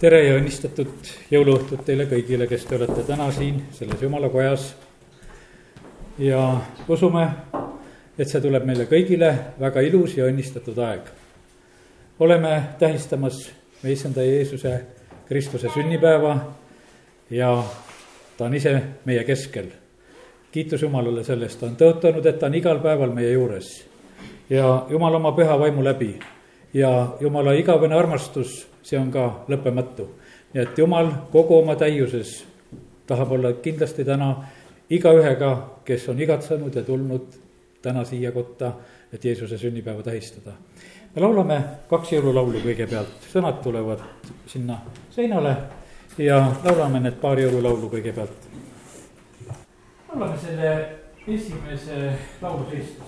tere ja õnnistatud jõuluõhtut teile kõigile, kes te olete täna siin selles jumala kojas. ja usume, et see tuleb meile kõigile väga ilus ja õnnistatud aeg. oleme tähistamas meie issanda Jeesuse Kristuse sünnipäeva ja ta on ise meie keskel. kiitus Jumalale selle eest, ta on tõotanud, et ta on igal päeval meie juures ja Jumal oma püha vaimu läbi ja Jumala igavene armastus see on ka lõppematu. nii et Jumal kogu oma täiuses tahab olla kindlasti täna igaühega, kes on igatsenud ja tulnud täna siia kotta, et Jeesuse sünnipäeva tähistada. me laulame kaks jõululaulu kõigepealt, sõnad tulevad sinna seinale ja laulame need paar jõululaulu kõigepealt. laulame selle esimese laulu seistes.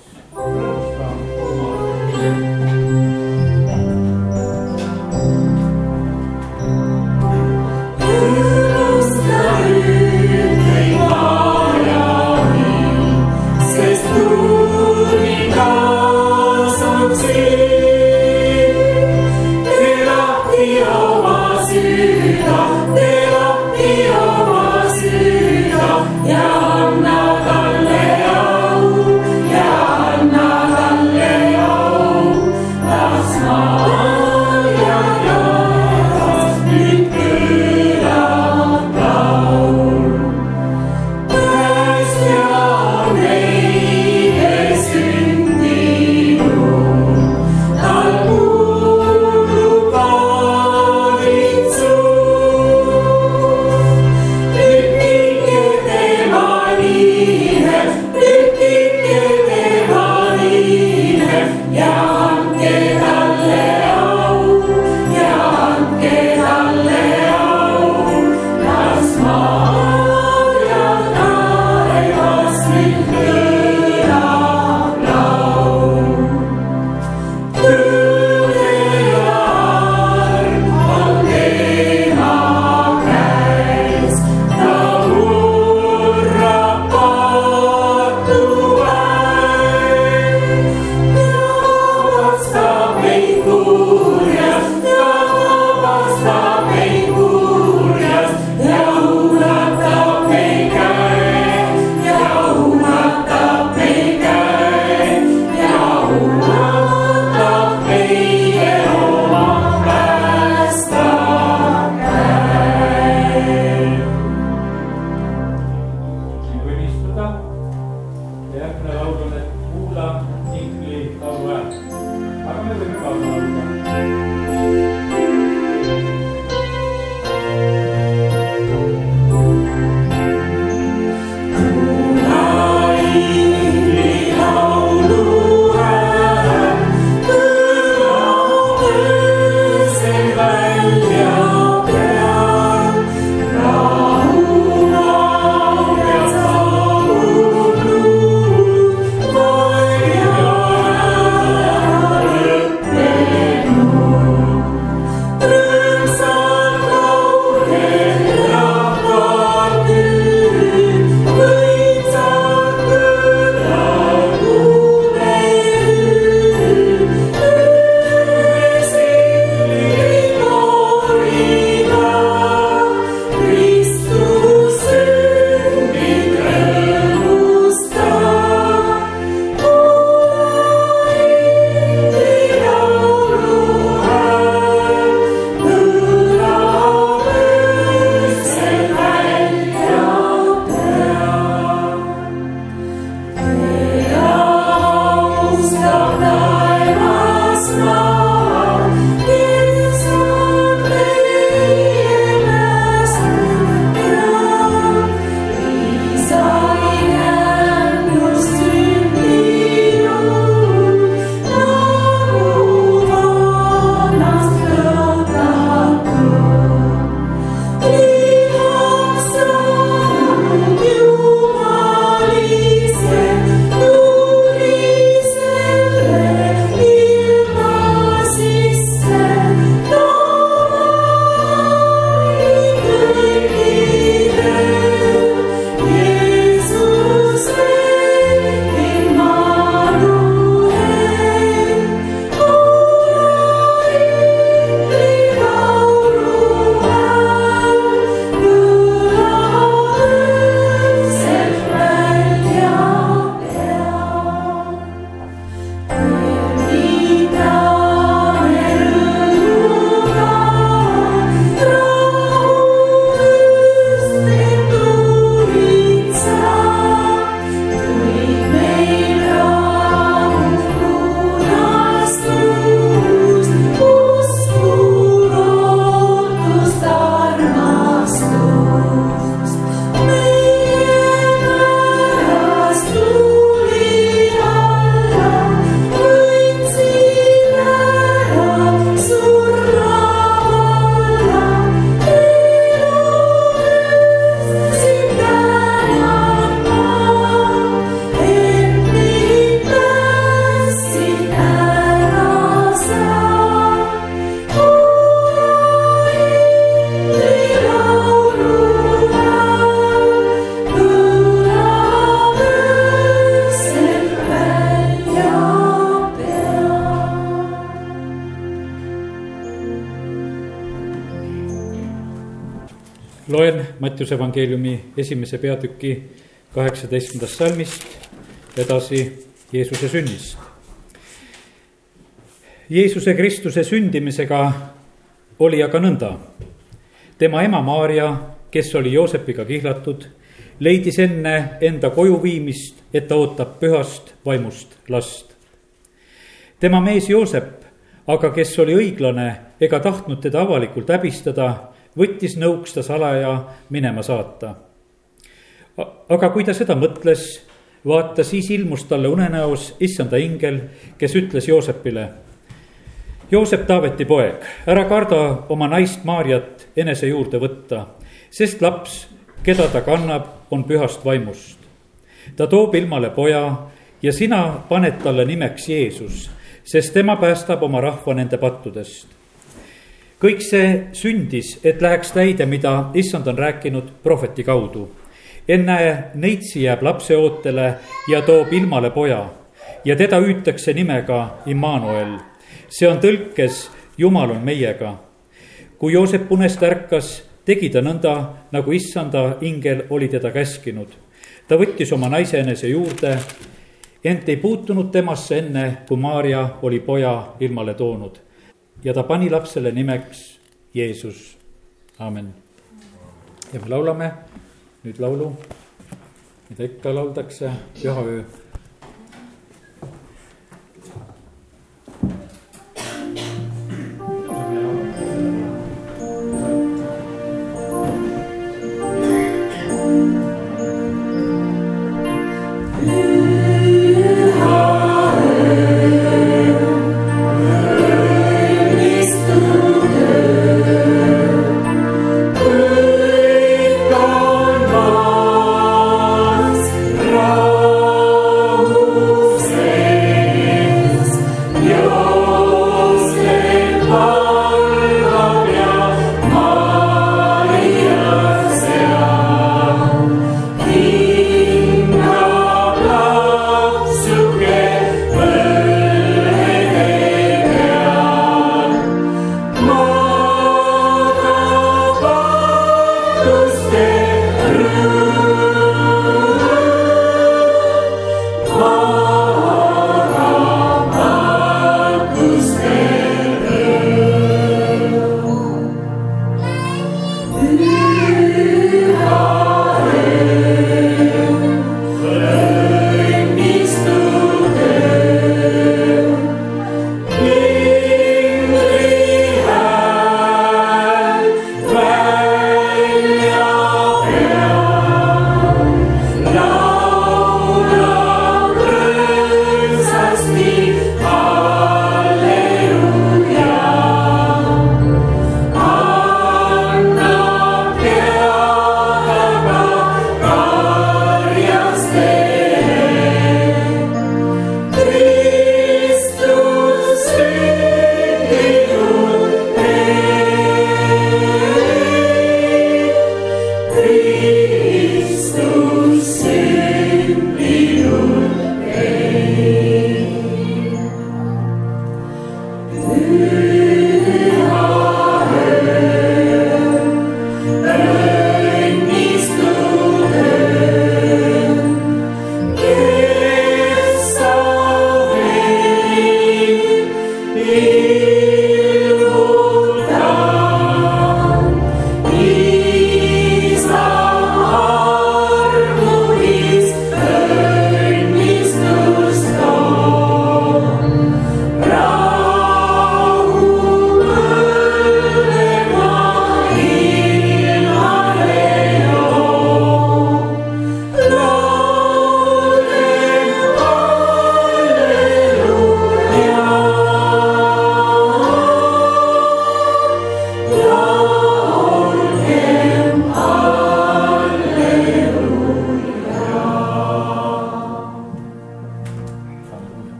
Mattiuse evangeeliumi esimese peatüki kaheksateistkümnendast salmist edasi Jeesuse sünnist. Jeesuse Kristuse sündimisega oli aga nõnda. tema ema Maarja, kes oli Joosepiga kihlatud, leidis enne enda koju viimist, et ta ootab pühast vaimust last. tema mees Joosep aga, kes oli õiglane ega tahtnud teda avalikult häbistada võttis nõuks ta salaja minema saata. aga kui ta seda mõtles, vaata, siis ilmus talle unenäos issanda ingel, kes ütles Joosepile. Joosep Taaveti poeg, ära karda oma naist Maarjat enese juurde võtta, sest laps, keda ta kannab, on pühast vaimust. ta toob ilmale poja ja sina paned talle nimeks Jeesus, sest tema päästab oma rahva nende pattudest kõik see sündis, et läheks täide, mida issand on rääkinud prohveti kaudu. enne neitsi jääb lapse ootele ja toob ilmale poja ja teda hüütakse nimega Immanuel. see on tõlkes Jumal on meiega. kui Joosep unest ärkas, tegi ta nõnda, nagu issanda ingel oli teda käskinud. ta võttis oma naise enese juurde, ent ei puutunud temasse enne, kui Maarja oli poja ilmale toonud ja ta pani lapsele nimeks Jeesus, aamen. ja me laulame nüüd laulu, mida ikka lauldakse, Püha öö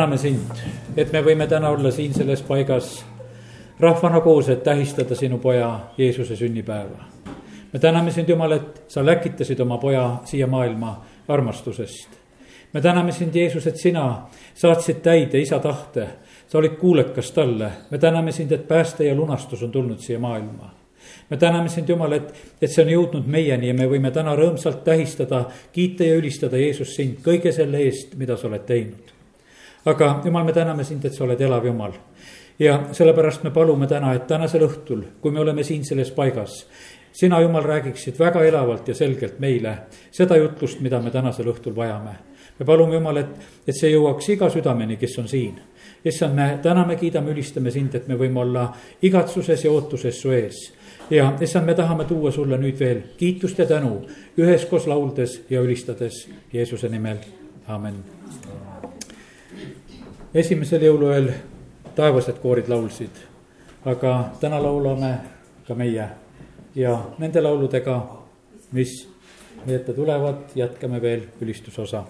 täname sind, et me võime täna olla siin selles paigas rahvana koos, et tähistada sinu poja Jeesuse sünnipäeva. me täname sind, Jumal, et sa läkitasid oma poja siia maailma armastusest. me täname sind, Jeesus, et sina saatsid täide isa tahte. sa olid kuulekas talle, me täname sind, et pääste ja lunastus on tulnud siia maailma me täname sind, Jumal, et, et see on jõudnud meieni ja me võime täna rõõmsalt tähistada, kiita ja ülistada, Jeesus, sind kõige selle eest, mida sa oled teinud. Aga Jumal, me täname sind, et sa oled elav Jumal. ja sellepärast me palume täna, et tänasel õhtul, kui me oleme siin selles paigas, sina, Jumal, räägiksid väga elavalt ja selgelt meile seda jutlust, mida me tänasel õhtul vajame. me palume, Jumal, et, et see jõuaks iga südameni, kes on siin. issand, me täname, kiidame, ülistame sind, et me võime olla igatsuses ja ootuses su ees ja issand, me tahame tuua sulle nüüd veel kiitust ja tänu üheskoos lauldes ja ülistades Jeesuse nimel, amen. Esimesel jõuluööl taevased koorid laulsid, aga täna laulame ka meie ja nende lauludega, mis meie ette tulevad, jätkame veel ülistusosa.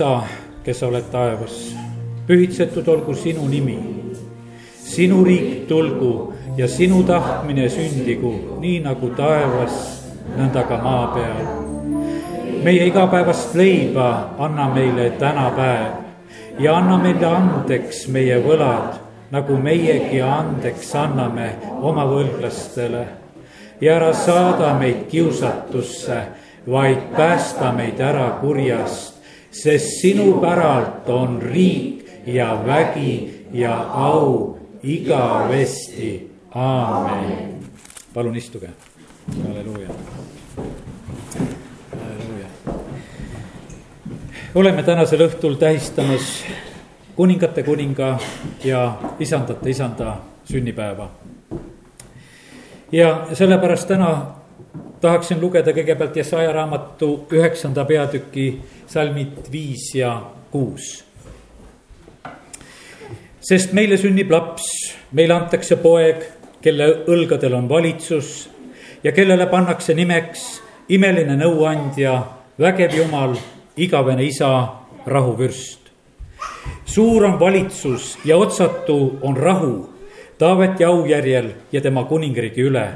isa, kes oled taevas, pühitsetud olgu sinu nimi. sinu riik tulgu ja sinu tahtmine sündigu, nii nagu taevas, nõnda ka maa peal. meie igapäevast leiba anna meile tänapäev ja anna meile andeks meie võlad, nagu meiegi andeks anname oma võlglastele. ja ära saada meid kiusatusse, vaid päästa meid ära kurjast sest sinu päralt on riik ja vägi ja au igavesti, aamen. palun istuge, halleluuja. halleluuja. oleme tänasel õhtul tähistamas kuningate kuninga ja isandate isanda sünnipäeva. ja sellepärast täna tahaksin lugeda kõigepealt Jesaja raamatu üheksanda peatüki salmid viis ja kuus. sest meile sünnib laps, meile antakse poeg, kelle õlgadel on valitsus ja kellele pannakse nimeks imeline nõuandja, vägev jumal, igavene isa, rahuvürst. suur on valitsus ja otsatu on rahu Taaveti aujärjel ja tema kuningriigi üle,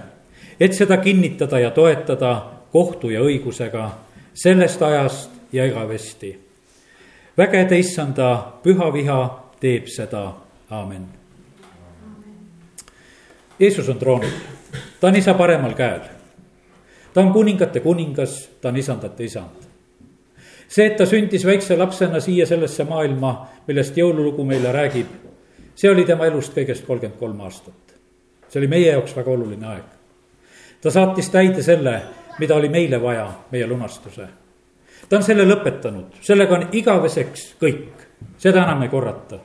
et seda kinnitada ja toetada kohtu ja õigusega sellest ajast ja igavesti. vägede issanda püha viha teeb seda, aamen. Jeesus on troonil, ta on isa paremal käel. ta on kuningate kuningas, ta on isandate isand. see, et ta sündis väikse lapsena siia sellesse maailma, millest jõululugu meile räägib, see oli tema elust kõigest kolmkümmend kolm aastat. see oli meie jaoks väga oluline aeg. Ta saatis täide selle, mida oli meile vaja, meie lunastuse ta on selle lõpetanud, sellega on igaveseks kõik, seda enam ei korrata.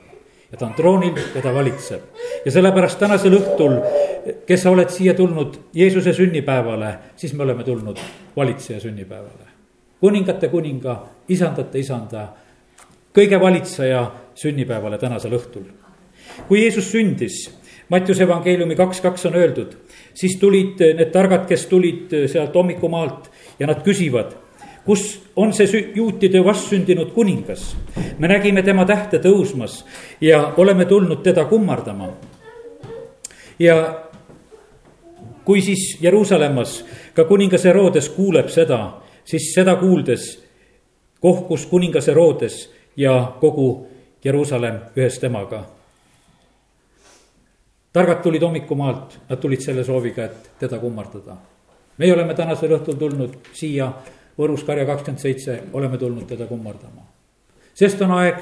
ja ta on troonil ja ta valitseb. ja sellepärast tänasel õhtul, kes sa oled siia tulnud Jeesuse sünnipäevale, siis me oleme tulnud valitseja sünnipäevale. kuningate kuninga, isandate isanda, kõige valitseja sünnipäevale tänasel õhtul. kui Jeesus sündis, Mattiuse evangeeliumi kaks, kaks on öeldud, siis tulid need targad, kes tulid sealt hommikumaalt ja nad küsivad kus on see juutide vastsündinud kuningas. me nägime tema tähte tõusmas ja oleme tulnud teda kummardama. ja kui siis Jeruusalemmas ka kuningas Herodes kuuleb seda, siis seda kuuldes kohkus kuningas Herodes ja kogu Jeruusalemm ühes temaga. Targad tulid hommikumaalt, nad tulid selle sooviga, et teda kummardada. meie oleme tänasel õhtul tulnud siia Võrus karja kakskümmend seitse, oleme tulnud teda kummardama. sest on aeg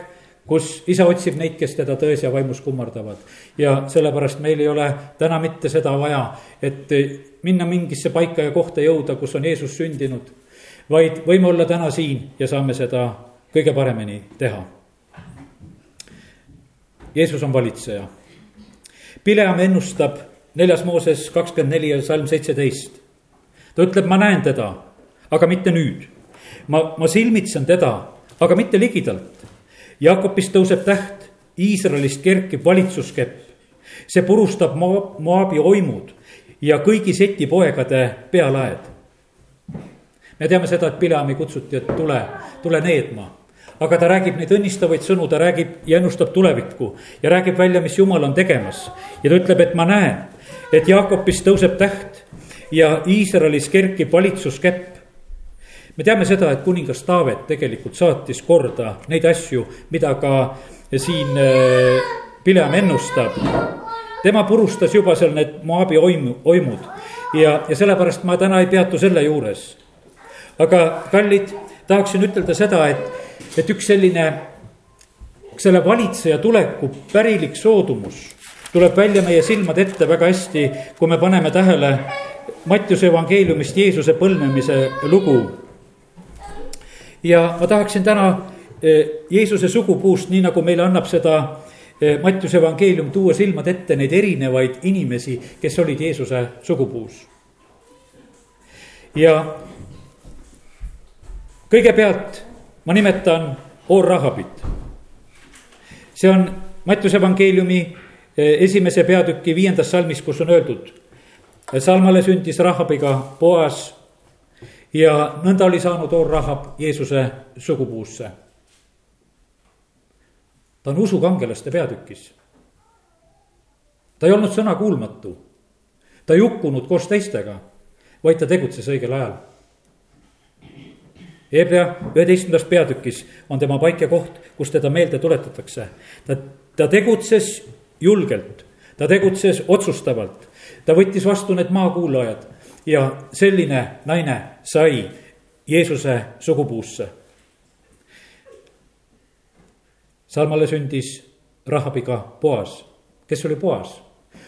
kus isa otsib neid, kes teda tões ja vaimus kummardavad. ja sellepärast meil ei ole täna mitte seda vaja, et minna mingisse paika ja kohta jõuda, kus on Jeesus sündinud. vaid võime olla täna siin ja saame seda kõige paremini teha. Jeesus on valitseja. Pileam ennustab neljas Mooses kakskümmend neli ja salm seitseteist. ta ütleb, ma näen teda, aga mitte nüüd. ma, ma silmitsen teda, aga mitte ligidalt Jakobist tõuseb täht, Iisraelist kerkib valitsuskepp. see purustab Moab, Moabi oimud ja kõigi seti poegade pealaed. me teame seda, et Pileami kutsuti, et tule, tule needma. Aga ta räägib neid õnnistavaid sõnu, ta räägib ja ennustab tulevikku ja räägib välja, mis jumal on tegemas. ja ta ütleb, et ma näen, et Jakobist tõuseb täht ja Iisraelis kerkib valitsuskepp me teame seda, et kuningas Taavet tegelikult saatis korda neid asju, mida ka siin äh, Pileam ennustab. tema purustas juba seal need Moabi oimu, oimud ja, ja sellepärast ma täna ei peatu selle juures. aga kallid, tahaksin ütelda seda, et, et üks selline, selle valitseja tuleku pärilik soodumus tuleb välja meie silmade ette väga hästi, kui me paneme tähele Mattiuse evangeeliumist Jeesuse põlvnemise lugu ja ma tahaksin täna eh, Jeesuse sugupuust, nii nagu meile annab seda eh, Mattiuse evangeelium, tuua silmad ette neid erinevaid inimesi, kes olid Jeesuse sugupuus. ja kõigepealt ma nimetan Oor-Rahabit. see on Mattiuse evangeeliumi eh, esimese peatüki viiendas salmis, kus on öeldud. Salmale sündis Rahabiga Boas ja nõnda oli saanud Or Rahab Jeesuse sugupuusse. ta on usukangelaste peatükis. ta ei olnud sõnakuulmatu, ta ei hukkunud koos teistega, vaid ta tegutses õigel ajal. Hebra üheteistkümnendas peatükis on tema paik ja koht, kus teda meelde tuletatakse. ta, ta tegutses julgelt, ta tegutses otsustavalt, ta võttis vastu need maakuulajad ja selline naine sai Jeesuse sugupuusse. Salmale sündis Rahabiga Boas, kes oli Boas?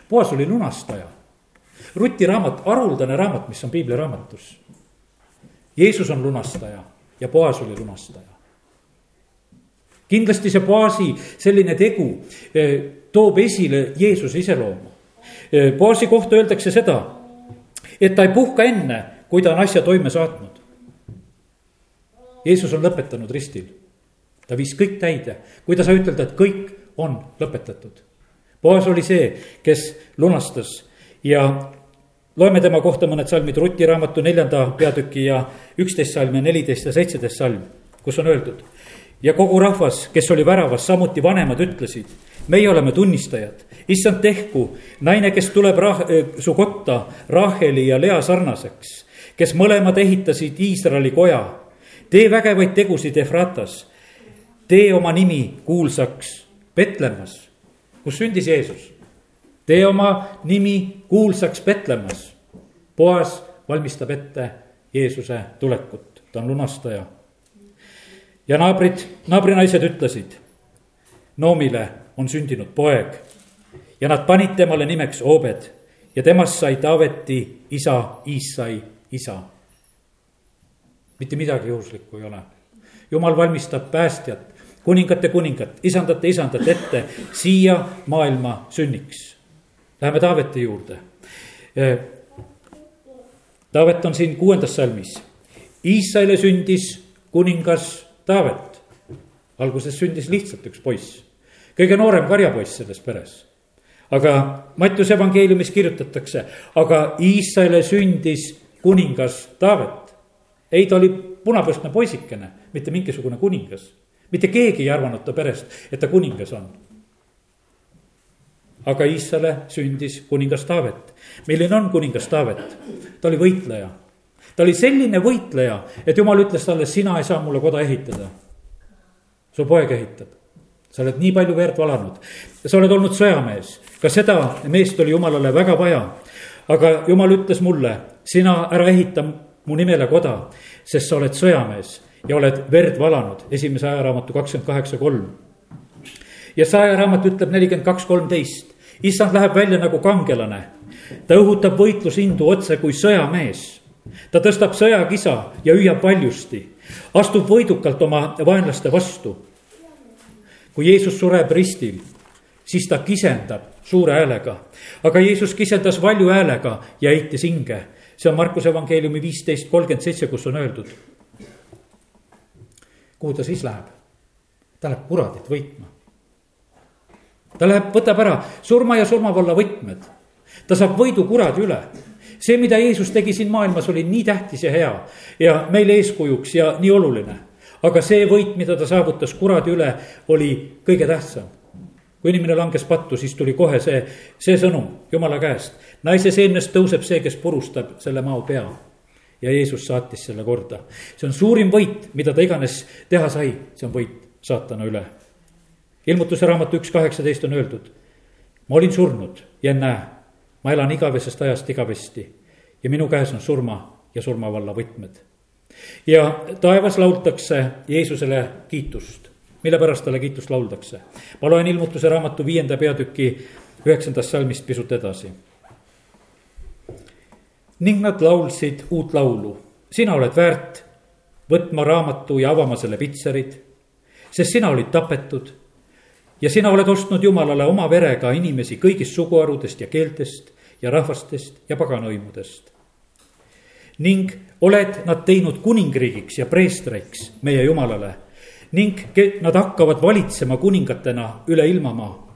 Boas oli lunastaja. Ruti raamat, haruldane raamat, mis on piibliraamatus. Jeesus on lunastaja ja Boas oli lunastaja. kindlasti see Boasi selline tegu eh, toob esile Jeesuse iseloomu. Eh, Boasi kohta öeldakse seda et ta ei puhka enne, kui ta on asja toime saatnud. Jeesus on lõpetanud ristil. ta viis kõik täide, kui ta sai ütelda, et kõik on lõpetatud. Boas oli see, kes lunastas ja loeme tema kohta mõned salmid Ruti raamatu neljanda peatüki ja üksteist salm ja neliteist ja seitseteist salm, kus on öeldud. ja kogu rahvas, kes oli väravas, samuti vanemad ütlesid meie oleme tunnistajad, issand tehku, naine, kes tuleb rah-, eh, su kotta Raheli ja Lea sarnaseks, kes mõlemad ehitasid Iisraeli koja. tee vägevaid tegusid Efratas, tee oma nimi kuulsaks Petlemmas, kus sündis Jeesus. Tee oma nimi kuulsaks Petlemmas. Boas valmistab ette Jeesuse tulekut, ta on lunastaja. ja naabrid, naabrinaised ütlesid Noomile on sündinud poeg ja nad panid temale nimeks Obed ja temast sai Taaveti isa Iissai isa. mitte midagi juhuslikku ei ole. jumal valmistab päästjat, kuningate kuningat, isandate isandat ette siia maailma sünniks. Läheme Taaveti juurde. Taavet on siin kuuendas salmis. Iissaile sündis kuningas Taavet. alguses sündis lihtsalt üks poiss kõige noorem karjapoiss selles peres. aga Mattiuse evangeeliumis kirjutatakse, aga Iisraeli sündis kuningas Taavet. ei, ta oli punapõstne poisikene, mitte mingisugune kuningas. mitte keegi ei arvanud ta perest, et ta kuningas on. Aga Iisraeli sündis kuningas Taavet. milline on kuningas Taavet? ta oli võitleja ta oli selline võitleja, et jumal ütles talle, sina ei saa mulle koda ehitada. su poeg ehitab, sa oled nii palju verd valanud, sa oled olnud sõjamees, ka seda meest oli jumalale väga vaja. aga jumal ütles mulle, sina ära ehita mu nimele koda, sest sa oled sõjamees ja oled verd valanud, esimese ajaraamatu kakskümmend kaheksa kolm. ja saja raamat ütleb nelikümmend kaks, kolmteist, issand läheb välja nagu kangelane. ta õhutab võitlusindu otse kui sõjamees. ta tõstab sõjakisa ja hüüab valjusti, astub võidukalt oma vaenlaste vastu. kui Jeesus sureb ristil, siis ta kisendab suure häälega, aga Jeesus kisendas valju häälega ja heitis hinge see on Markuse evangeeliumi viisteist kolmkümmend seitse, kus on öeldud kuhu ta siis läheb? ta läheb kuradit võitma. Ta läheb, võtab ära surma ja surmavalla võtmed. ta saab võidu kuradi üle. see, mida Jeesus tegi siin maailmas, oli nii tähtis ja hea ja meile eeskujuks ja nii oluline. aga see võit, mida ta saavutas kuradi üle, oli kõige tähtsam. kui inimene langes pattu, siis tuli kohe see, see sõnum Jumala käest. naise seemnest tõuseb see, kes purustab selle mao pea ja Jeesus saatis selle korda. see on suurim võit, mida ta iganes teha sai, see on võit saatana üle. Ilmutuse raamatu üks kaheksateist on öeldud. ma olin surnud ja ennäe, ma elan igavesest ajast igavesti ja minu käes on surma ja surmavalla võtmed. ja taevas lauldakse Jeesusele kiitust, mille pärast talle kiitust lauldakse. ma loen ilmutuse raamatu viienda peatüki üheksandast salmist pisut edasi ning nad laulsid uut laulu. sina oled väärt võtma raamatu ja avama selle pitserid, sest sina olid tapetud ja sina oled ostnud Jumalale oma verega inimesi kõigist suguharudest ja keeltest ja rahvastest ja paganõimudest. ning oled nad teinud kuningriigiks ja preestriks meie Jumalale ning nad hakkavad valitsema kuningatena üle ilmamaa.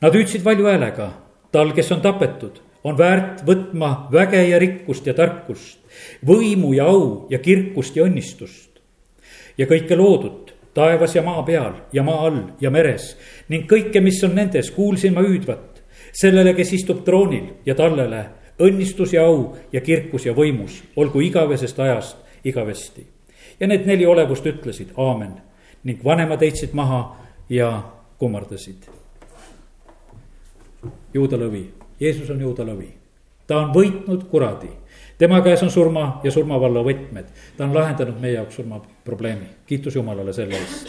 Nad hüüdsid valju häälega, tal, kes on tapetud on väärt võtma väge ja rikkust ja tarkust, võimu ja au ja kirkust ja õnnistust. ja kõike loodut taevas ja maa peal ja maa all ja meres ning kõike, mis on nendes, kuulsin ma hüüdvat sellele, kes istub troonil ja tallele õnnistus ja au ja kirkus ja võimus, olgu igavesest ajast igavesti. ja need neli olevust ütlesid aamen ning vanemad heitsid maha ja kummardasid. juuda lõvi Jeesus on juuda lõvi. ta on võitnud kuradi. Tema käes on surma ja surmavalla võtmed. ta on lahendanud meie jaoks surmaprobleemi. kiitus Jumalale selle eest.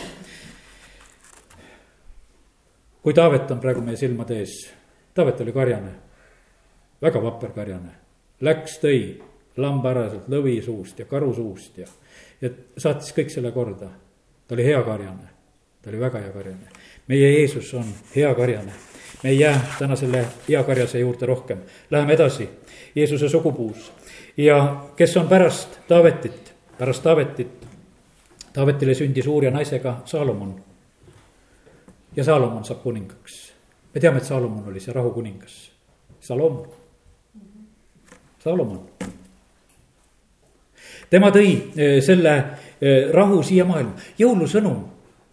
kui Taavet on praegu meie silmade ees, Taavet oli karjane, väga vapper karjane. Läks, tõi lamba ära sealt lõvi suust ja karu suust ja, ja saatis kõik selle korda. ta oli hea karjane, ta oli väga hea karjane. meie Jeesus on hea karjane me ei jää täna selle eakarjase juurde rohkem, läheme edasi, Jeesuse sugupuus. Ja kes on pärast Taavetit, pärast Taavetit, Taavetile sündis uurija naisega Saalomon. ja Saalomon saab kuningaks. me teame, et Saalomon oli see rahukuningas, Salomon, Saalomon. Tema tõi eh, selle eh, rahu siia maailma, jõulusõnum.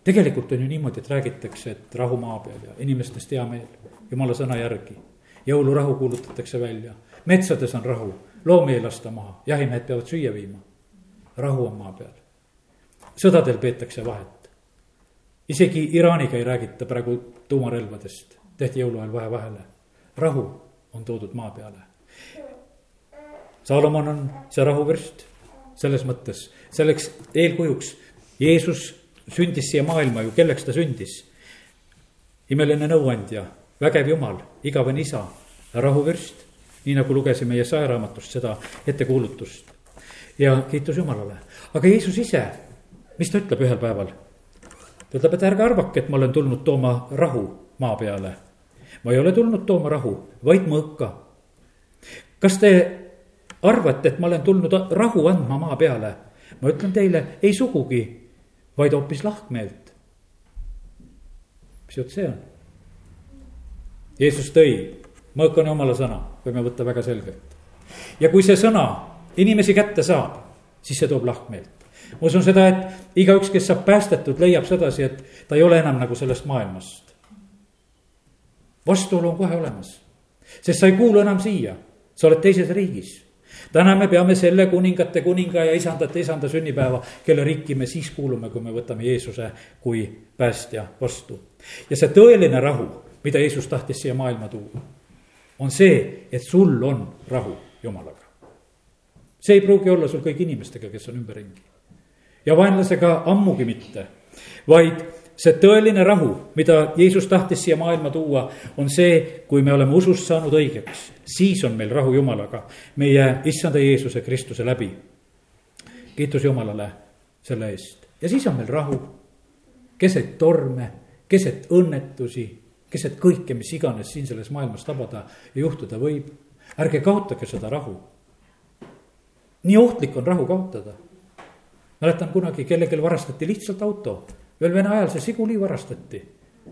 Tegelikult on ju niimoodi, et räägitakse, et rahu maa peal ja inimestest hea meel, jumala sõna järgi. jõulurahu kuulutatakse välja, metsades on rahu, loomi ei lasta maha, jahimehed peavad süüa viima. rahu on maa peal. sõdadel peetakse vahet. isegi Iraaniga ei räägita praegu tuumarelvadest, tehti jõuluajal vahe vahele. rahu on toodud maa peale. Saalomon on see rahuvürst selles mõttes, selleks eelkujuks Jeesus sündis siia maailma ju, kelleks ta sündis? imeline nõuandja, vägev jumal, igavene isa, rahuvürst, nii nagu lugesime Jesaja raamatust seda ettekuulutust. ja kiitus Jumalale, aga Jeesus ise, mis ta ütleb ühel päeval? ta ütleb, et ärge arvake, et ma olen tulnud tooma rahu maa peale. ma ei ole tulnud tooma rahu, vaid mõõka. kas te arvate, et ma olen tulnud rahu andma maa peale? ma ütlen teile, ei sugugi vaid hoopis lahkmeelt. mis jutt see on? Jeesus tõi, mõõk on jumala sõna, võime võtta väga selgelt. ja kui see sõna inimesi kätte saab, siis see toob lahkmeelt. ma usun seda, et igaüks, kes saab päästetud, leiab sedasi, et ta ei ole enam nagu sellest maailmast. vastuolu on kohe olemas, sest sa ei kuulu enam siia, sa oled teises riigis täna me peame selle kuningate kuninga ja isandate isanda sünnipäeva, kelle riiki me siis kuulume, kui me võtame Jeesuse kui päästja vastu. ja see tõeline rahu, mida Jeesus tahtis siia maailma tuua, on see, et sul on rahu Jumalaga. see ei pruugi olla sul kõigi inimestega, kes on ümberringi. ja vaenlasega ammugi mitte, vaid see tõeline rahu, mida Jeesus tahtis siia maailma tuua, on see, kui me oleme usust saanud õigeks, siis on meil rahu Jumalaga, meie issanda Jeesuse Kristuse läbi. kiitus Jumalale selle eest ja siis on meil rahu keset torme, keset õnnetusi, keset kõike, mis iganes siin selles maailmas tabada ja juhtuda võib. ärge kaotage seda rahu. nii ohtlik on rahu kaotada. mäletan kunagi kellelgi varastati lihtsalt auto veel Vene ajal see Žiguli varastati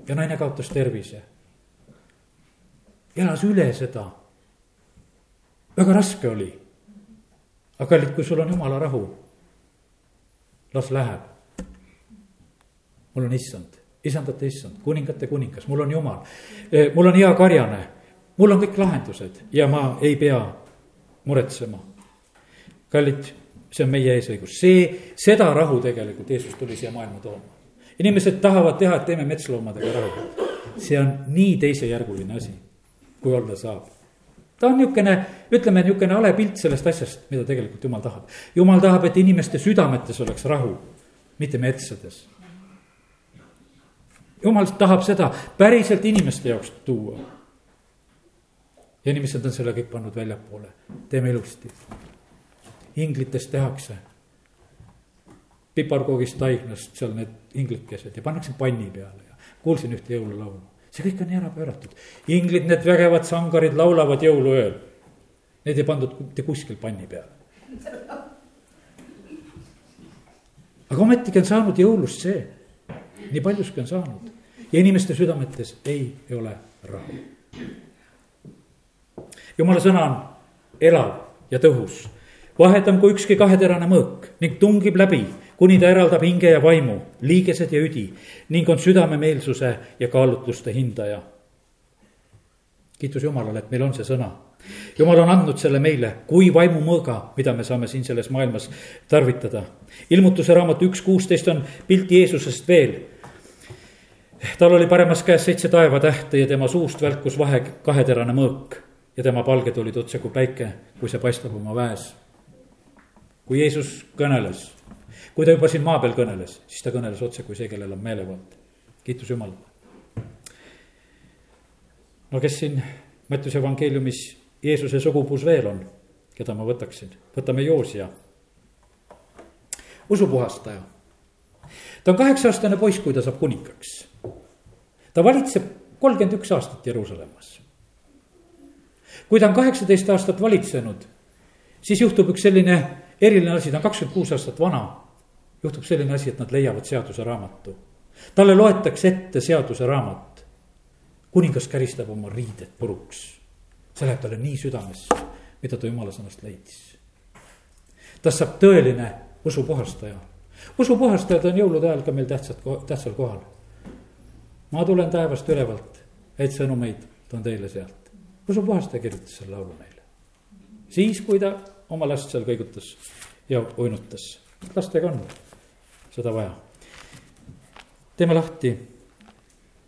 ja naine kaotas tervise. elas üle seda. väga raske oli. aga kallid, kui sul on jumala rahu, las läheb. mul on issand, isandate issand, kuningate kuningas, mul on jumal. Eh, mul on hea karjane, mul on kõik lahendused ja ma ei pea muretsema. kallid, see on meie eesõigus, see, seda rahu tegelikult Jeesus tuli siia maailma tooma inimesed tahavad teha, et teeme metsloomadega rahu. see on nii teisejärguline asi, kui olla saab. ta on niisugune, ütleme niisugune hale pilt sellest asjast, mida tegelikult jumal tahab. jumal tahab, et inimeste südametes oleks rahu, mitte metsades. Jumal tahab seda päriselt inimeste jaoks tuua. ja inimesed on selle kõik pannud väljapoole, teeme ilusti. inglitest tehakse piparkoogist, taignast, seal need inglikesed ja pannakse panni peale ja kuulsin ühte jõululaulu. see kõik on nii ära pööratud. inglid, need vägevad sangarid laulavad jõuluööl. Need ei pandud mitte kuskil panni peale. aga ometigi on saanud jõulust see, nii paljuski on saanud ja inimeste südametes ei ole rahu. jumala sõna on elav ja tõhus, vahetam kui ükski kaheterane mõõk ning tungib läbi kuni ta eraldab hinge ja vaimu, liigesed ja üdi ning on südamemeelsuse ja kaalutluste hindaja. kiitus Jumalale, et meil on see sõna. Jumal on andnud selle meile kui vaimumõõga, mida me saame siin selles maailmas tarvitada. ilmutuse raamatu üks kuusteist on pilt Jeesusest veel. Tal oli paremas käes seitse taevatähte ja tema suust välkus vahe kaheterane mõõk ja tema palged olid otse kui päike, kui see paistab oma väes. kui Jeesus kõneles kui ta juba siin maa peal kõneles, siis ta kõneles otse kui see, kellel on meelevald. kiitus Jumalale. no kes siin Mattiuse evangeeliumis Jeesuse sugupuus veel on, keda ma võtaksin, võtame Joosia. usupuhastaja. Ta on kaheksa-aastane poiss, kui ta saab kuningaks. ta valitseb kolmkümmend üks aastat Jeruusalemmas. kui ta on kaheksateist aastat valitsenud, siis juhtub üks selline eriline asi, ta on kakskümmend kuus aastat vana juhtub selline asi, et nad leiavad seaduse raamatu. talle loetakse ette seaduse raamat. kuningas käristab oma riided puruks. see läheb talle nii südamesse, mida ta jumala sõnast leidis. tast saab tõeline usupuhastaja. Usupuhastajad on jõulude ajal ka meil tähtsad, tähtsal kohal. ma tulen taevast ülevalt, häid sõnumeid toon teile sealt. usupuhastaja kirjutas selle laulu meile. siis, kui ta oma last seal kõigutas ja uinutas, lastega on seda vaja. teeme lahti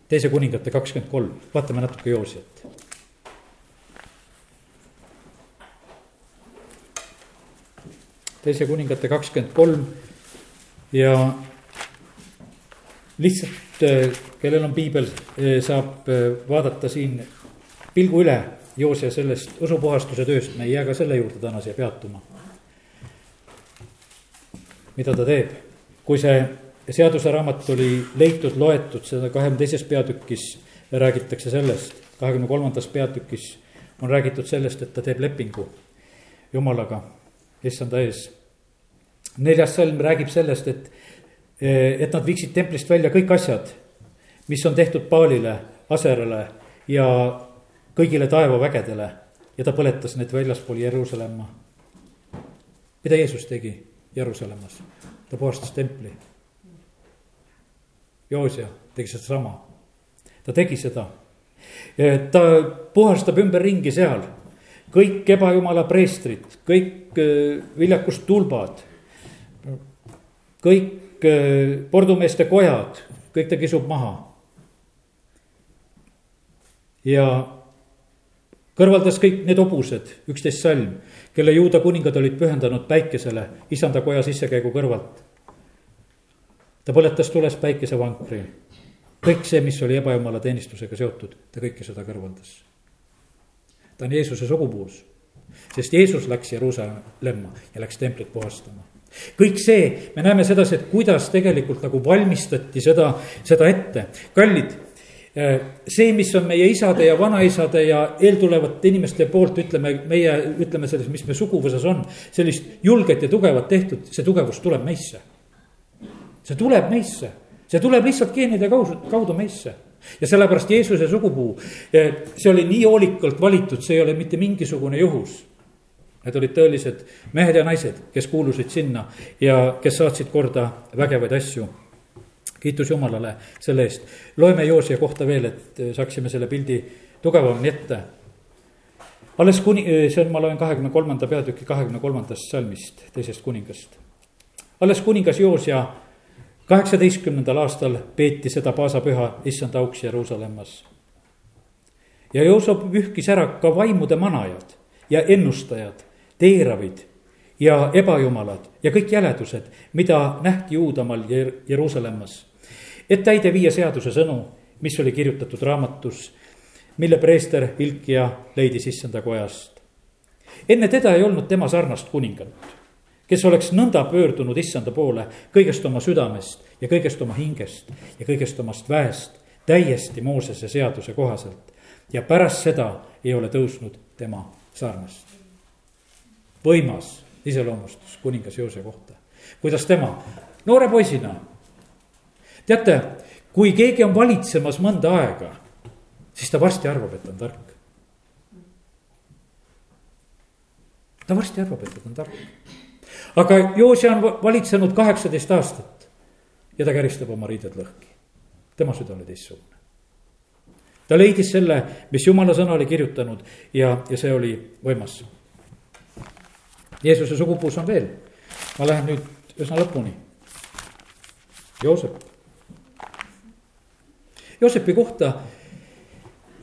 teise kuningate kakskümmend kolm, vaatame natuke Joosiat. teise kuningate kakskümmend kolm ja lihtsalt, äh, kellel on piibel, äh, saab äh, vaadata siin pilgu üle Joosia sellest usupuhastuse tööst, me ei jää ka selle juurde täna siia peatuma. mida ta teeb kui see seaduseraamat oli leitud, loetud, seda kahekümne teises peatükis räägitakse sellest, kahekümne kolmandas peatükis on räägitud sellest, et ta teeb lepingu jumalaga, issanda ees. Neljas salm räägib sellest, et, et nad viiksid templist välja kõik asjad, mis on tehtud Paalile, Aserale ja kõigile taevavägedele ja ta põletas need väljaspool Jeruusalemma. mida Jeesus tegi Jeruusalemmas? ta puhastas templi. Joosia tegi sedasama, ta tegi seda. ta puhastab ümberringi seal, kõik ebajumala preestrid, kõik äh, viljakustulbad, kõik äh, pordumeeste kojad, kõik ta kisub maha. ja kõrvaldas kõik need hobused, üksteist salm, kelle juuda kuningad olid pühendanud päikesele isanda koja sissekäigu kõrvalt. ta põletas tules päikesevankri, kõik see, mis oli ebajumala teenistusega seotud, ta kõike seda kõrvaldas ta on Jeesuse sugupuus. sest Jeesus läks Jeruusalemma ja läks templit puhastama. Kõik see, me näeme sedasi, et kuidas tegelikult nagu valmistati seda, seda ette. kallid, eh, see, mis on meie isade ja vanaisade ja eeltulevate inimeste poolt, ütleme, meie, ütleme selles, mis me suguvõsas on, sellist julget ja tugevat tehtud, see tugevus tuleb meisse. see tuleb meisse, see tuleb lihtsalt geenide kaudu, kaudu meisse ja sellepärast Jeesuse sugupuu, see oli nii hoolikalt valitud, see ei ole mitte mingisugune juhus. Need olid tõelised mehed ja naised, kes kuulusid sinna ja kes saatsid korda vägevaid asju. kiitus Jumalale selle eest. loeme Joosia kohta veel, et saaksime selle pildi tugevamini ette. alles kuni, see on, ma loen kahekümne kolmanda peatüki kahekümne kolmandast salmist, teisest kuningast. alles kuningas Joosia kaheksateistkümnendal aastal peeti seda paasapüha issand auks Jeruusalemmas. ja Joosep pühkis ära ka vaimude manajad ja ennustajad, teeravid ja ebajumalad ja kõik jäledused, mida nähti Juudamaal Jer Jeruusalemmas. et täide viia seaduse sõnu, mis oli kirjutatud raamatus, mille preester Hilkia leidis issanda kojast. enne teda ei olnud tema sarnast kuningat kes oleks nõnda pöördunud issanda poole kõigest oma südamest ja kõigest oma hingest ja kõigest omast väest, täiesti Moosese seaduse kohaselt. ja pärast seda ei ole tõusnud tema sarnast. Võimas iseloomustus kuningas Joose kohta, kuidas tema noore poisina. teate, kui keegi on valitsemas mõnda aega, siis ta varsti arvab, et on tark. ta varsti arvab, et ta on tark aga Joosia on valitsenud kaheksateist aastat ja ta käristab oma riided lõhki. tema süda oli teistsugune. ta leidis selle, mis jumala sõna oli kirjutanud ja, ja see oli võimas. Jeesuse sugupuus on veel, ma lähen nüüd üsna lõpuni. Joosep. Joosepi kohta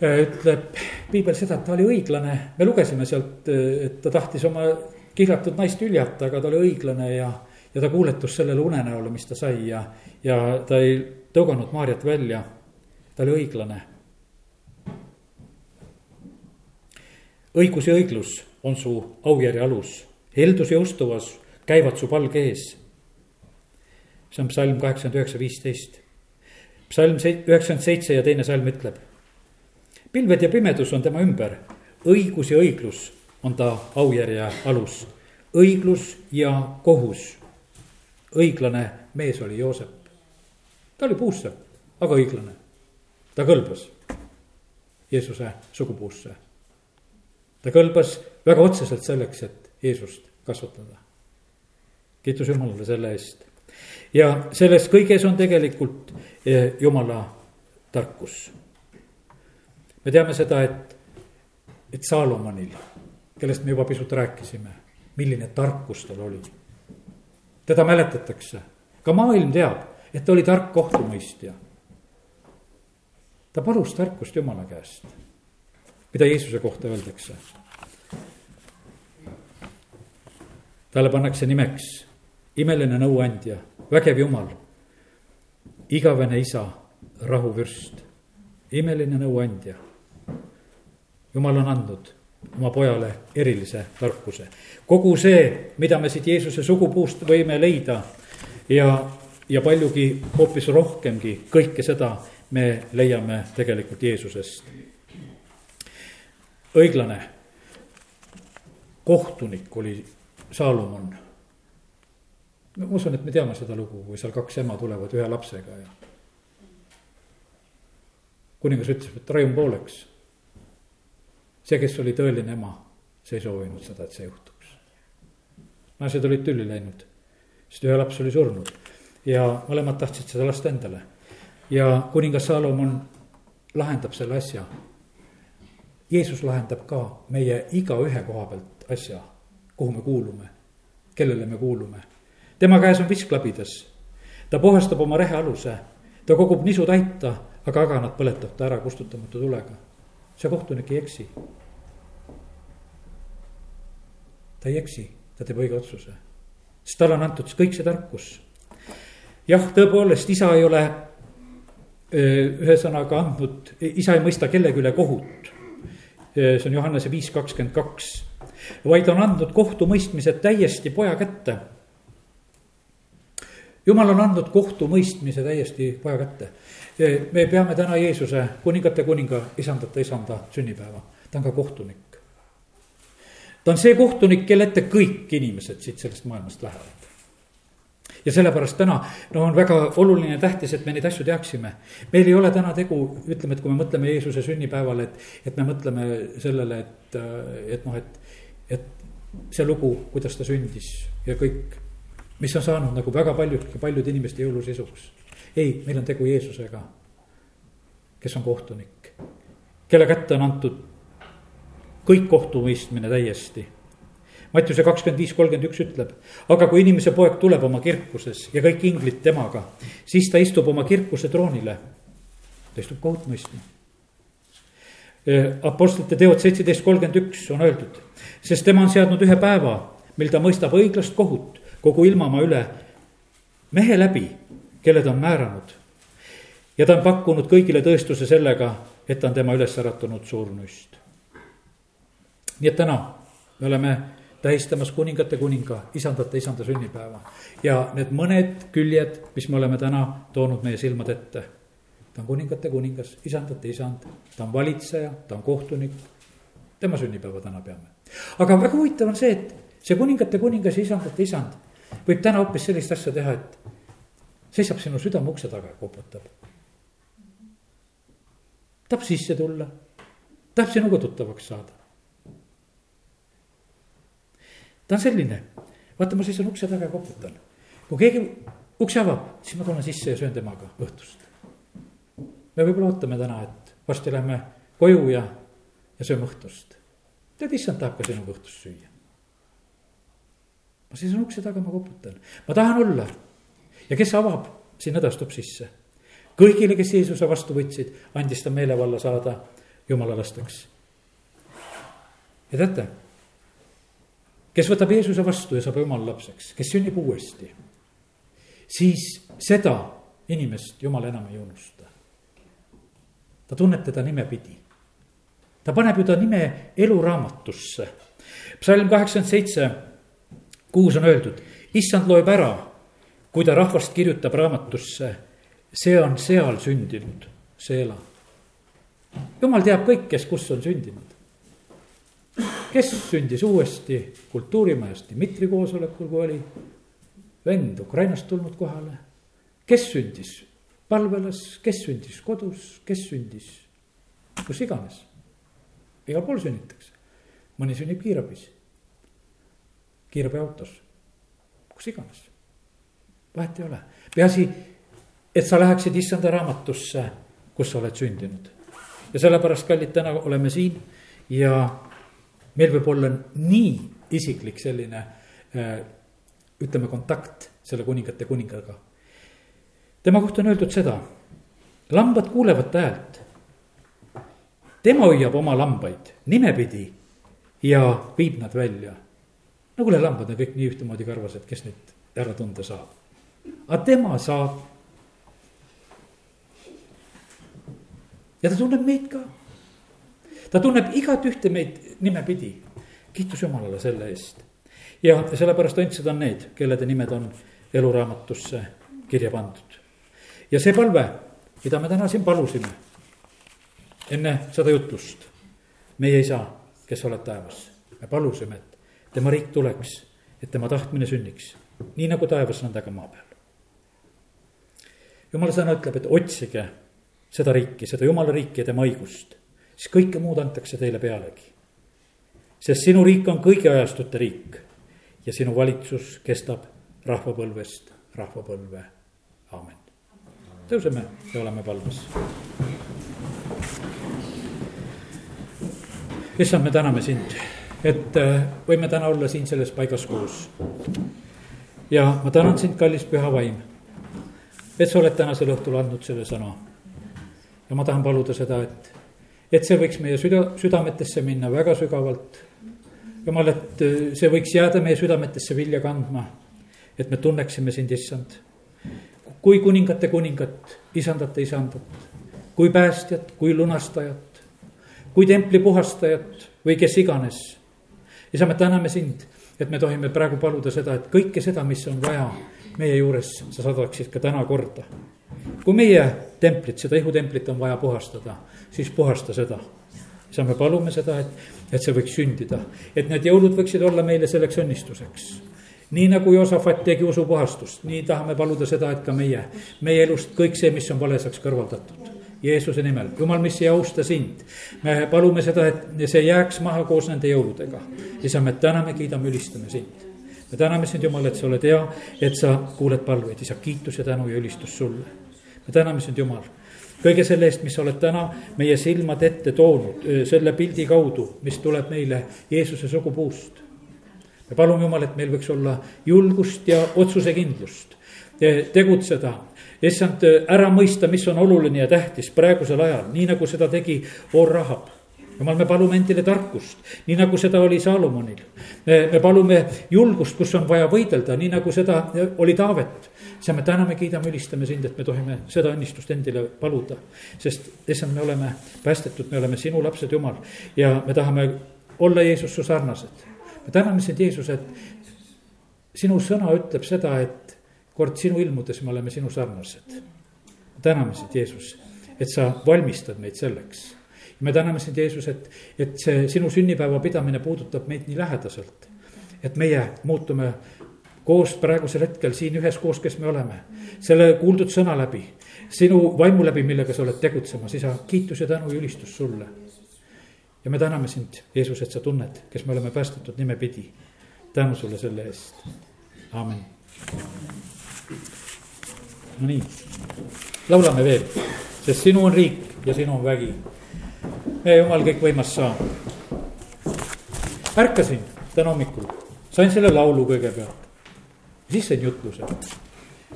äh, ütleb piibel seda, et ta oli õiglane, me lugesime sealt, äh, et ta tahtis oma kihlatud naist hüljata, aga ta oli õiglane ja, ja ta kuuletus sellele unenäole, mis ta sai ja, ja ta ei tõuganud Maarjat välja. ta oli õiglane. õigus ja õiglus on su aujärje alus, heldus ja ustuvas käivad su palge ees. see on psalm kaheksakümmend üheksa, viisteist. psalm üheksakümmend seitse ja teine salm ütleb. pilved ja pimedus on tema ümber, õigus ja õiglus on ta aujärje alus. õiglus ja kohus. õiglane mees oli Joosep. ta oli puusse, aga õiglane. ta kõlbas Jeesuse sugupuusse. ta kõlbas väga otseselt selleks, et Jeesust kasvatada. kiitus Jumalale selle eest. ja selles kõiges on tegelikult eh, Jumala tarkus. me teame seda, et, et Saalomonil kellest me juba pisut rääkisime, milline tarkus tal oli. teda mäletatakse, ka maailm teab, et ta oli tark kohtumõistja. ta palus tarkust Jumala käest, mida Jeesuse kohta öeldakse. Talle pannakse nimeks imeline nõuandja, vägev Jumal, igavene isa, rahuvürst, imeline nõuandja. Jumal on andnud oma pojale erilise tarkuse. kogu see, mida me siit Jeesuse sugupuust võime leida ja, ja paljugi hoopis rohkemgi, kõike seda me leiame tegelikult Jeesusest. õiglane kohtunik oli Saalomon. ma usun, et me teame seda lugu, kui seal kaks ema tulevad ühe lapsega ja. kuningas ütles, et raiun pooleks see, kes oli tõeline ema, see ei soovinud seda, et see juhtuks. naised olid tülli läinud, sest ühe laps oli surnud ja mõlemad tahtsid seda last endale. ja kuningas Saalomon lahendab selle asja. Jeesus lahendab ka meie igaühe koha pealt asja, kuhu me kuulume, kellele me kuulume. tema käes on visk labidas, ta puhastab oma rehe aluse, ta kogub nisu täita, aga aganat põletab ta ära kustutamatu tulega. see kohtunik ei eksi. ta ei eksi, ta teeb õige otsuse, sest talle on antud kõik see tarkus. jah, tõepoolest, isa ei ole ühesõnaga andnud, isa ei mõista kellegi üle kohut see on Johannese viis kakskümmend kaks, vaid on andnud kohtumõistmise täiesti poja kätte. jumal on andnud kohtumõistmise täiesti poja kätte. me peame täna Jeesuse kuningate kuninga, isandate isanda sünnipäeva, ta on ka kohtunik. ta on see kohtunik, kelle ette kõik inimesed siit sellest maailmast lähevad ja sellepärast täna no on väga oluline ja tähtis, et me neid asju teaksime. meil ei ole täna tegu, ütleme, et kui me mõtleme Jeesuse sünnipäevale, et, et me mõtleme sellele, et, et noh, et, et see lugu, kuidas ta sündis ja kõik, mis on saanud nagu väga paljud, paljude inimeste jõulusisuks. ei, meil on tegu Jeesusega, kes on kohtunik, kelle kätte on antud kõik kohtumõistmine täiesti Mattiuse kakskümmend viis, kolmkümmend üks ütleb, aga kui inimese poeg tuleb oma kirkuses ja kõik inglid temaga, siis ta istub oma kirkuse troonile. ta istub kohut mõistma. Apostlite teod seitseteist kolmkümmend üks on öeldud, sest tema on seadnud ühe päeva, mil ta mõistab õiglast kohut kogu ilmamaa üle mehe läbi, kelle ta on määranud. ja ta on pakkunud kõigile tõestuse sellega, et ta on tema üles äratunud surnust. nii et täna me oleme tähistamas kuningate kuninga, isandate isanda sünnipäeva. ja need mõned küljed, mis me oleme täna toonud meie silmade ette. Ta on kuningate kuningas, isandate isand, ta on valitseja, ta on kohtunik. tema sünnipäeva täna peame. aga väga huvitav on see, et see kuningate kuningas ja isandate isand võib täna hoopis sellist asja teha, et seisab sinu südame ukse taga ja koputab. tahab sisse tulla, tahab sinuga tuttavaks saada ta on selline, vaata, ma seisan ukse taga ja koputan. kui keegi ukse avab, siis ma tulen sisse ja söön temaga õhtust. Me võib-olla ootame täna, et varsti lähme koju ja, ja sööme õhtust. tead, issand tahab ka sinuga õhtust süüa. ma seisan ukse taga, ma koputan, ma tahan olla ja kes avab, sinna ta astub sisse. kõigile, kes Jeesuse vastu võtsid, andis ta meelevalla saada jumala lasteks. ja teate kes võtab Jeesuse vastu ja saab jumala lapseks, kes sünnib uuesti, siis seda inimest jumal enam ei unusta. Ta tunneb teda nimepidi. ta paneb ju ta nime eluraamatusse. psalm kaheksakümmend seitse, kuus on öeldud, issand loeb ära, kui ta rahvast kirjutab raamatusse, see on seal sündinud, see ela. jumal teab kõik, kes kus on sündinud kes sündis uuesti kultuurimajas Dmitri koosolekul, kui oli vend Ukrainast tulnud kohale. kes sündis palvelas, kes sündis kodus, kes sündis kus iganes. igal pool sünnitakse, mõni sünnib kiirabis, kiirabiautos, kus iganes, vahet ei ole, peaasi, et sa läheksid issanda raamatusse, kus sa oled sündinud. ja sellepärast, kallid, täna oleme siin ja meil võib olla nii isiklik selline äh, ütleme, kontakt selle kuningate kuningaga. Tema kohta on öeldud seda, lambad kuulevad ta häält. tema hoiab oma lambaid nimepidi ja viib nad välja. no kuule, lambad on kõik nii ühtemoodi karvased, kes neid ära tunda saab. aga tema saab. ja ta tunneb meid ka ta tunneb igat ühte meid nimepidi. kiitus Jumalale selle eest. ja sellepärast õndsad on need, kellede nimed on eluraamatusse kirja pandud. Ja see palve, mida me täna siin palusime enne seda jutlust, meie isa, kes oled taevas, me palusime, et tema riik tuleks, et tema tahtmine sünniks, nii nagu taevas, nõnda ka maa peal. jumala sõna ütleb, et otsige seda riiki, seda jumala riiki ja tema õigust siis kõike muud antakse teile pealegi. sest sinu riik on kõigi ajastute riik ja sinu valitsus kestab rahvapõlvest rahvapõlve, aamen. Tõuseme ja oleme palves. issand, me täname sind, et äh, võime täna olla siin selles paigas koos. ja ma tänan sind, kallis püha vaim, et sa oled tänasel õhtul andnud selle sõna. ja ma tahan paluda seda, et, et see võiks meie süda, südametesse minna väga sügavalt. jumal, et äh, see võiks jääda meie südametesse vilja kandma, et me tunneksime sind, issand. Kui kuningate kuningat, isandate isandat, kui päästjat, kui lunastajat kui templi puhastajat või kes iganes. isa, me täname sind, et me tohime praegu paluda seda, et kõike seda, mis on vaja meie juures, sa saadaksid ka täna korda. kui meie templit, seda ihutemplit on vaja puhastada, siis puhasta seda. isa, me palume seda, et, et see võiks sündida, et need jõulud võiksid olla meile selleks õnnistuseks nii nagu Joosafat tegi usupuhastust, nii tahame paluda seda, et ka meie, meie elust kõik see, mis on vale, saaks kõrvaldatud Jeesuse nimel, jumal, mis ei austa sind. me palume seda, et see jääks maha koos nende jõuludega. isa, me täname, kiidame, ülistame sind. me täname sind, Jumal, et sa oled hea, et sa kuuled palveid, isa, kiitus ja tänu ja ülistus sulle. me täname sind, Jumal kõige selle eest, mis sa oled täna meie silmad ette toonud, selle pildi kaudu, mis tuleb meile Jeesuse sugupuust. Me palume, Jumal, et meil võiks olla julgust ja otsusekindlust tegutseda issand, ära mõista, mis on oluline ja tähtis praegusel ajal, nii nagu seda tegi Or Rahab jumal, me palume endile tarkust, nii nagu seda oli Saalomonil. me palume julgust, kus on vaja võidelda, nii nagu seda oli Taavet. siis me täname, kiidame, ülistame sind, et me tohime seda õnnistust endile paluda. sest issand, me oleme päästetud, me oleme sinu lapsed, Jumal, ja me tahame olla Jeesus su sarnased. Me täname sind, Jeesus, et sinu sõna ütleb seda, et kord sinu ilmudes me oleme sinu sarnased. täname sind, Jeesus, et sa valmistad meid selleks. me täname sind, Jeesus, et, et see sinu sünnipäeva pidamine puudutab meid nii lähedaselt. et meie muutume koos praegusel hetkel siin üheskoos, kes me oleme, selle kuuldud sõna läbi, sinu vaimu läbi, millega sa oled tegutsemas, isa, kiitus ja tänu ja ülistus sulle. Ja me täname sind, Jeesus, et sa tunned, kes me oleme päästetud nimepidi. tänu sulle selle eest, aamen Nonii, laulame veel, sest sinu on riik ja sinu on vägi. meie jumal kõikvõimas saa. ärkasin täna hommikul, sain selle laulu kõigepealt, siis sain jutluse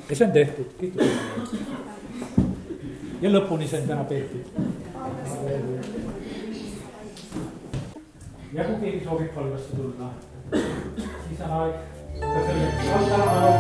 ja see on tehtud, kiitus. ja lõpuni sain täna peetud. Ja kui keegi soovib valgesse tulla, siis on aeg ka selleks, täna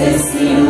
päeval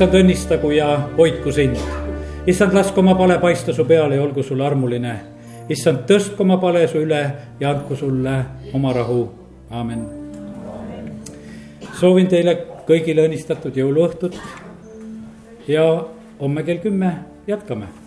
issand, õnnistagu ja hoidku sind. issand, lasku oma pale paista su peale ja olgu sulle armuline. issand, tõstku oma pale su üle ja andku sulle oma rahu, aamen. soovin teile kõigile õnnistatud jõuluõhtut ja homme kell kümme jätkame